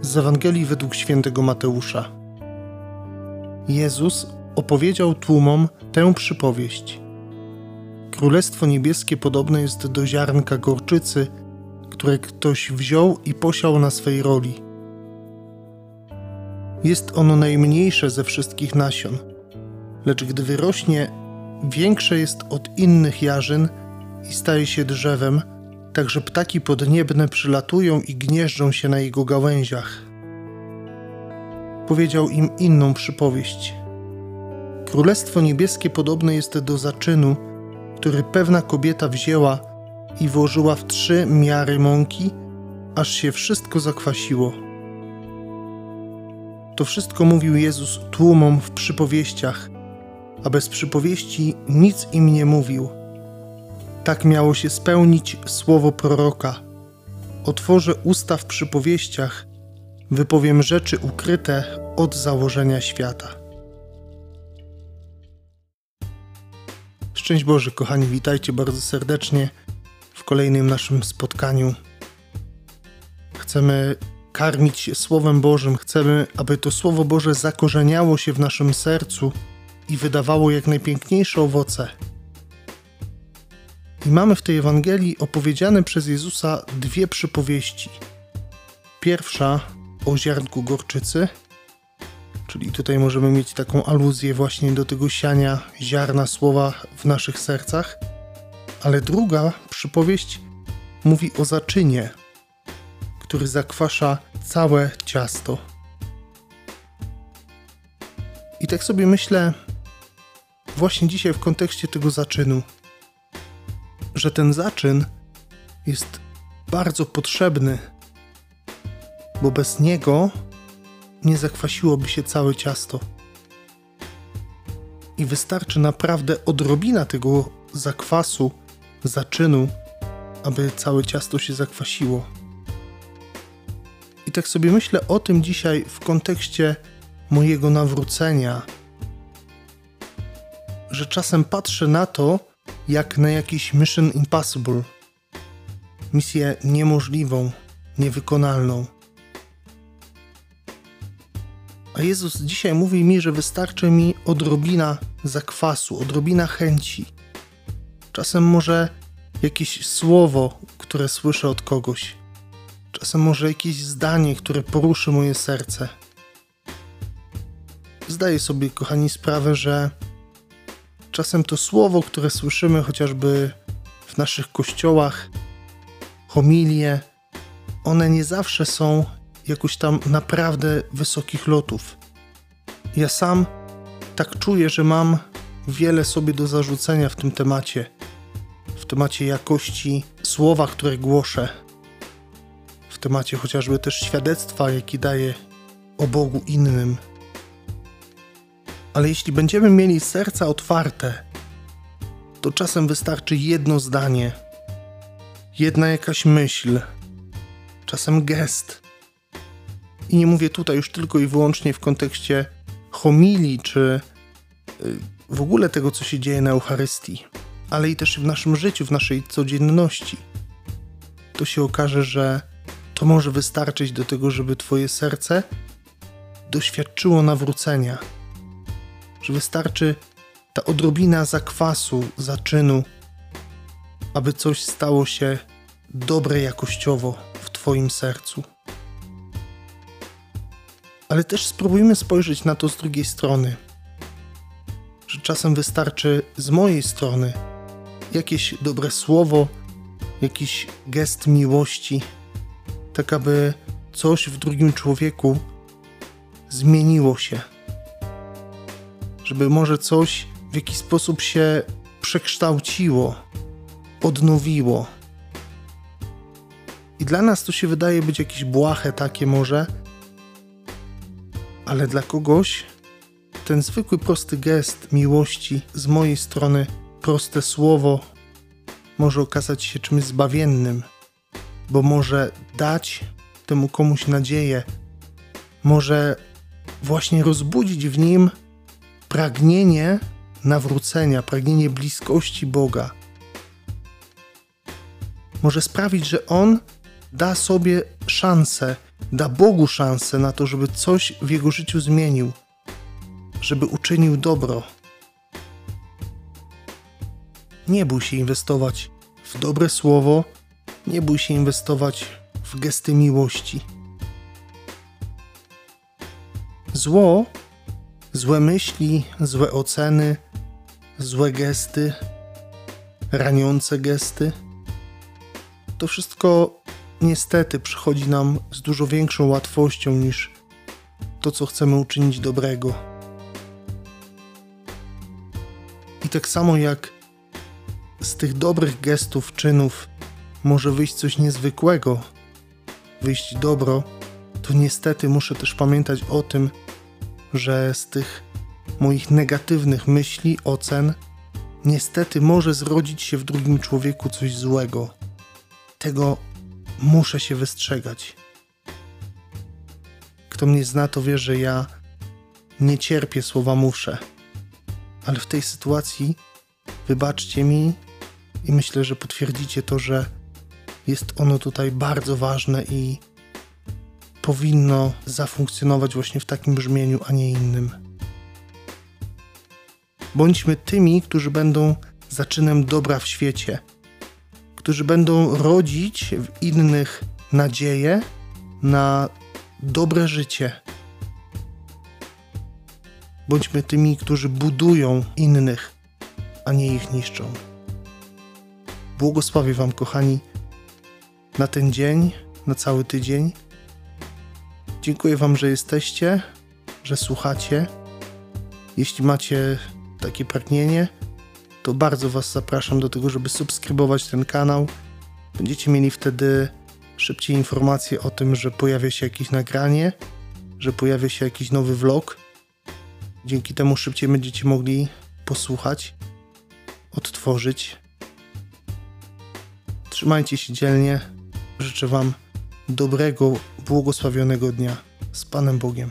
Z Ewangelii według świętego Mateusza. Jezus opowiedział tłumom tę przypowieść. Królestwo niebieskie podobne jest do ziarnka gorczycy, które ktoś wziął i posiał na swej roli. Jest ono najmniejsze ze wszystkich nasion, lecz gdy wyrośnie, większe jest od innych jarzyn i staje się drzewem, tak że ptaki podniebne przylatują i gnieżdżą się na jego gałęziach. Powiedział im inną przypowieść. Królestwo niebieskie podobne jest do zaczynu, który pewna kobieta wzięła i włożyła w trzy miary mąki, aż się wszystko zakwasiło. To wszystko mówił Jezus tłumom w przypowieściach, a bez przypowieści nic im nie mówił tak miało się spełnić słowo proroka. Otworzę usta w przypowieściach, wypowiem rzeczy ukryte od założenia świata. Szczęść Boże, kochani, witajcie bardzo serdecznie w kolejnym naszym spotkaniu. Chcemy karmić się Słowem Bożym, chcemy, aby to Słowo Boże zakorzeniało się w naszym sercu i wydawało jak najpiękniejsze owoce i mamy w tej Ewangelii opowiedziane przez Jezusa dwie przypowieści. Pierwsza o ziarnku gorczycy, czyli tutaj możemy mieć taką aluzję właśnie do tego siania ziarna słowa w naszych sercach, ale druga przypowieść mówi o zaczynie, który zakwasza całe ciasto. I tak sobie myślę, właśnie dzisiaj w kontekście tego zaczynu że ten zaczyn jest bardzo potrzebny, bo bez niego nie zakwasiłoby się całe ciasto. I wystarczy naprawdę odrobina tego zakwasu, zaczynu, aby całe ciasto się zakwasiło. I tak sobie myślę o tym dzisiaj w kontekście mojego nawrócenia, że czasem patrzę na to, jak na jakiś Mission Impossible. Misję niemożliwą, niewykonalną. A Jezus dzisiaj mówi mi, że wystarczy mi odrobina zakwasu, odrobina chęci. Czasem może jakieś słowo, które słyszę od kogoś. Czasem może jakieś zdanie, które poruszy moje serce. Zdaję sobie, kochani, sprawę, że Czasem to słowo, które słyszymy chociażby w naszych kościołach, homilie, one nie zawsze są jakoś tam naprawdę wysokich lotów. Ja sam tak czuję, że mam wiele sobie do zarzucenia w tym temacie, w temacie jakości słowa, które głoszę, w temacie chociażby też świadectwa, jaki daję o Bogu innym ale jeśli będziemy mieli serca otwarte, to czasem wystarczy jedno zdanie, jedna jakaś myśl, czasem gest. I nie mówię tutaj już tylko i wyłącznie w kontekście homilii czy y, w ogóle tego, co się dzieje na Eucharystii, ale i też w naszym życiu, w naszej codzienności. To się okaże, że to może wystarczyć do tego, żeby Twoje serce doświadczyło nawrócenia że wystarczy ta odrobina zakwasu, zaczynu, aby coś stało się dobre jakościowo w Twoim sercu. Ale też spróbujmy spojrzeć na to z drugiej strony, że czasem wystarczy z mojej strony jakieś dobre słowo, jakiś gest miłości, tak aby coś w drugim człowieku zmieniło się żeby może coś w jakiś sposób się przekształciło, odnowiło. I dla nas to się wydaje być jakieś błahe takie może, ale dla kogoś ten zwykły prosty gest miłości z mojej strony, proste słowo może okazać się czymś zbawiennym, bo może dać temu komuś nadzieję, może właśnie rozbudzić w nim pragnienie nawrócenia, pragnienie bliskości Boga może sprawić, że On da sobie szansę, da Bogu szansę na to, żeby coś w jego życiu zmienił, żeby uczynił dobro. Nie bój się inwestować w dobre słowo, nie bój się inwestować w gesty miłości. Zło, złe myśli, złe oceny, złe gesty, raniące gesty to wszystko niestety przychodzi nam z dużo większą łatwością niż to, co chcemy uczynić dobrego. I tak samo jak z tych dobrych gestów, czynów może wyjść coś niezwykłego, wyjść dobro, to niestety muszę też pamiętać o tym, że z tych moich negatywnych myśli, ocen, niestety może zrodzić się w drugim człowieku coś złego. Tego muszę się wystrzegać. Kto mnie zna, to wie, że ja nie cierpię słowa muszę. Ale w tej sytuacji wybaczcie mi i myślę, że potwierdzicie to, że jest ono tutaj bardzo ważne i powinno zafunkcjonować właśnie w takim brzmieniu, a nie innym. Bądźmy tymi, którzy będą zaczynem dobra w świecie, którzy będą rodzić w innych nadzieję na dobre życie. Bądźmy tymi, którzy budują innych, a nie ich niszczą. Błogosławię Wam, kochani, na ten dzień, na cały tydzień. Dziękuję Wam, że jesteście, że słuchacie. Jeśli macie takie pragnienie, to bardzo Was zapraszam do tego, żeby subskrybować ten kanał. Będziecie mieli wtedy szybciej informacje o tym, że pojawia się jakieś nagranie, że pojawia się jakiś nowy vlog. Dzięki temu szybciej będziecie mogli posłuchać, odtworzyć. Trzymajcie się dzielnie. Życzę Wam dobrego, błogosławionego dnia z Panem Bogiem.